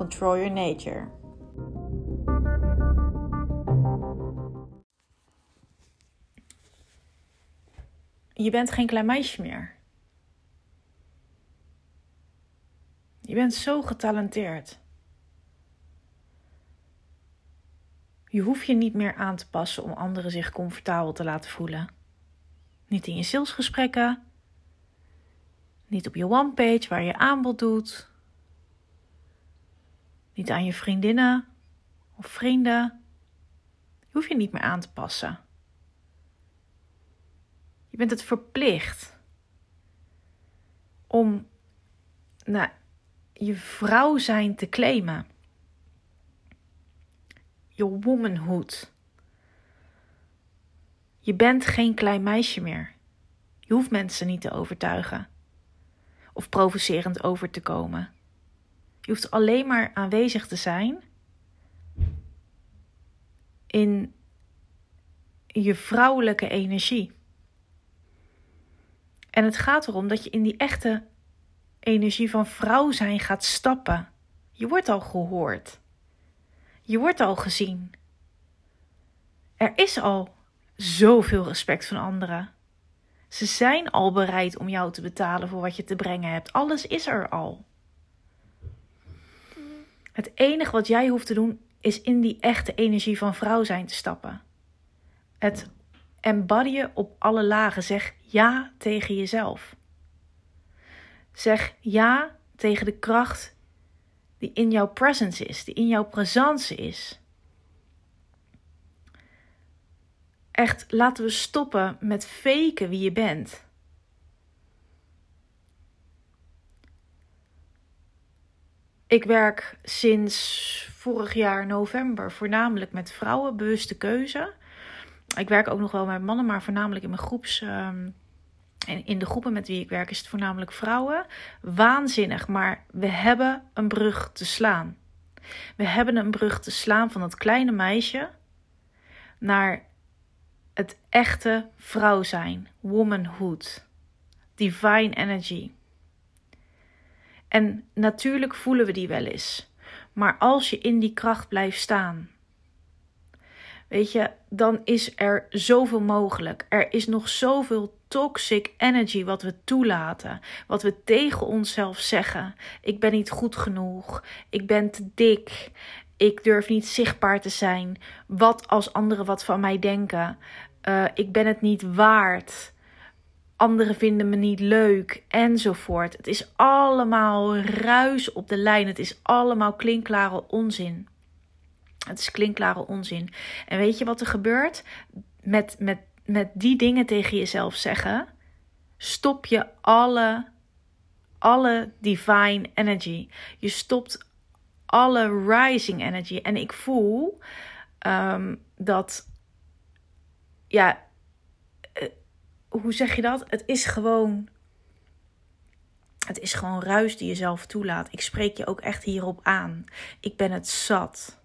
Control Your Nature. Je bent geen klein meisje meer. Je bent zo getalenteerd. Je hoeft je niet meer aan te passen om anderen zich comfortabel te laten voelen. Niet in je salesgesprekken, niet op je one-page waar je aanbod doet, niet aan je vriendinnen of vrienden. Je hoeft je niet meer aan te passen. Je bent het verplicht om nou, je vrouw zijn te claimen. Je womanhood. Je bent geen klein meisje meer. Je hoeft mensen niet te overtuigen of provocerend over te komen. Je hoeft alleen maar aanwezig te zijn in je vrouwelijke energie. En het gaat erom dat je in die echte energie van vrouw zijn gaat stappen. Je wordt al gehoord. Je wordt al gezien. Er is al zoveel respect van anderen. Ze zijn al bereid om jou te betalen voor wat je te brengen hebt. Alles is er al. Het enige wat jij hoeft te doen is in die echte energie van vrouw zijn te stappen. Het embodyen op alle lagen. Zeg ja tegen jezelf. Zeg ja tegen de kracht die in jouw presence is, die in jouw presence is. Echt, laten we stoppen met faken wie je bent. Ik werk sinds vorig jaar november voornamelijk met vrouwen, bewuste keuze. Ik werk ook nog wel met mannen, maar voornamelijk in mijn groeps. En in de groepen met wie ik werk is het voornamelijk vrouwen. Waanzinnig, maar we hebben een brug te slaan. We hebben een brug te slaan van dat kleine meisje naar het echte vrouw zijn, womanhood, divine energy. En natuurlijk voelen we die wel eens. Maar als je in die kracht blijft staan, weet je, dan is er zoveel mogelijk. Er is nog zoveel toxic energy wat we toelaten, wat we tegen onszelf zeggen. Ik ben niet goed genoeg, ik ben te dik, ik durf niet zichtbaar te zijn. Wat als anderen wat van mij denken? Uh, ik ben het niet waard. Anderen vinden me niet leuk, enzovoort. Het is allemaal ruis op de lijn. Het is allemaal klinkklare onzin. Het is klinkklare onzin. En weet je wat er gebeurt? Met, met, met die dingen tegen jezelf zeggen, stop je alle, alle divine energy. Je stopt alle rising energy. En ik voel um, dat, ja, hoe zeg je dat? Het is gewoon. Het is gewoon ruis die je zelf toelaat. Ik spreek je ook echt hierop aan. Ik ben het zat.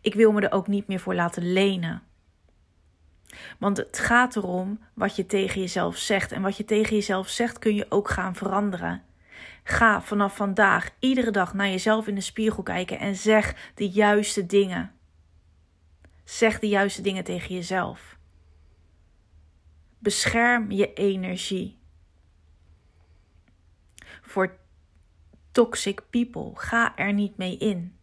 Ik wil me er ook niet meer voor laten lenen. Want het gaat erom wat je tegen jezelf zegt. En wat je tegen jezelf zegt kun je ook gaan veranderen. Ga vanaf vandaag iedere dag naar jezelf in de spiegel kijken en zeg de juiste dingen. Zeg de juiste dingen tegen jezelf. Bescherm je energie. Voor toxic people, ga er niet mee in.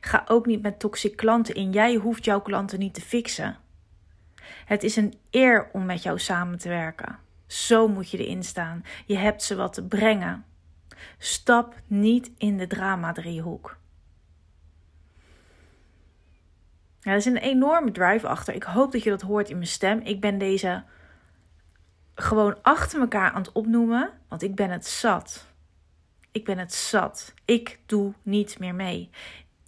Ga ook niet met toxic klanten in. Jij hoeft jouw klanten niet te fixen. Het is een eer om met jou samen te werken. Zo moet je erin staan. Je hebt ze wat te brengen. Stap niet in de drama-driehoek. Ja, er is een enorme drive achter. Ik hoop dat je dat hoort in mijn stem. Ik ben deze gewoon achter elkaar aan het opnoemen, want ik ben het zat. Ik ben het zat. Ik doe niet meer mee.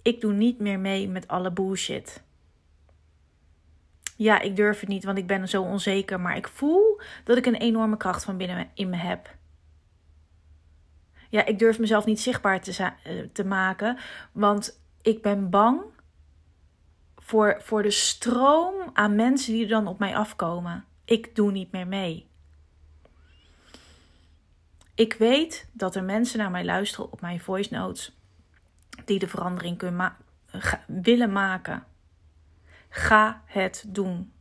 Ik doe niet meer mee met alle bullshit. Ja, ik durf het niet, want ik ben zo onzeker. Maar ik voel dat ik een enorme kracht van binnen in me heb. Ja, ik durf mezelf niet zichtbaar te, eh, te maken, want ik ben bang voor, voor de stroom aan mensen die er dan op mij afkomen. Ik doe niet meer mee. Ik weet dat er mensen naar mij luisteren op mijn voice notes die de verandering kunnen willen maken. Ga het doen.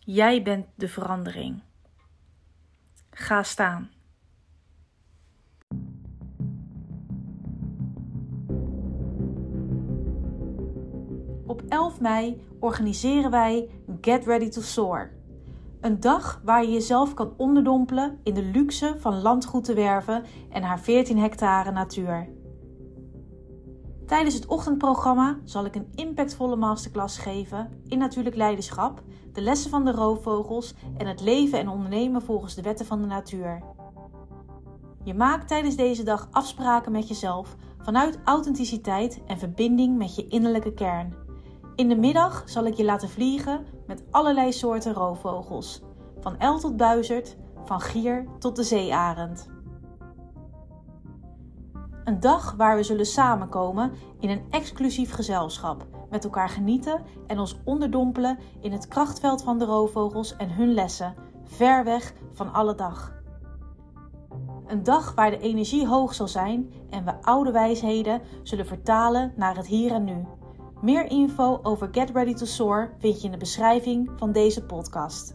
Jij bent de verandering. Ga staan. Op 11 mei organiseren wij Get Ready to Soar. Een dag waar je jezelf kan onderdompelen in de luxe van landgoed te werven en haar 14 hectare natuur. Tijdens het ochtendprogramma zal ik een impactvolle masterclass geven in natuurlijk leiderschap, de lessen van de roofvogels en het leven en ondernemen volgens de wetten van de natuur. Je maakt tijdens deze dag afspraken met jezelf vanuit authenticiteit en verbinding met je innerlijke kern. In de middag zal ik je laten vliegen met allerlei soorten roofvogels, van el tot buizerd, van gier tot de zeearend. Een dag waar we zullen samenkomen in een exclusief gezelschap, met elkaar genieten en ons onderdompelen in het krachtveld van de roofvogels en hun lessen, ver weg van alle dag. Een dag waar de energie hoog zal zijn en we oude wijsheden zullen vertalen naar het hier en nu. Meer info over Get Ready to Soar vind je in de beschrijving van deze podcast.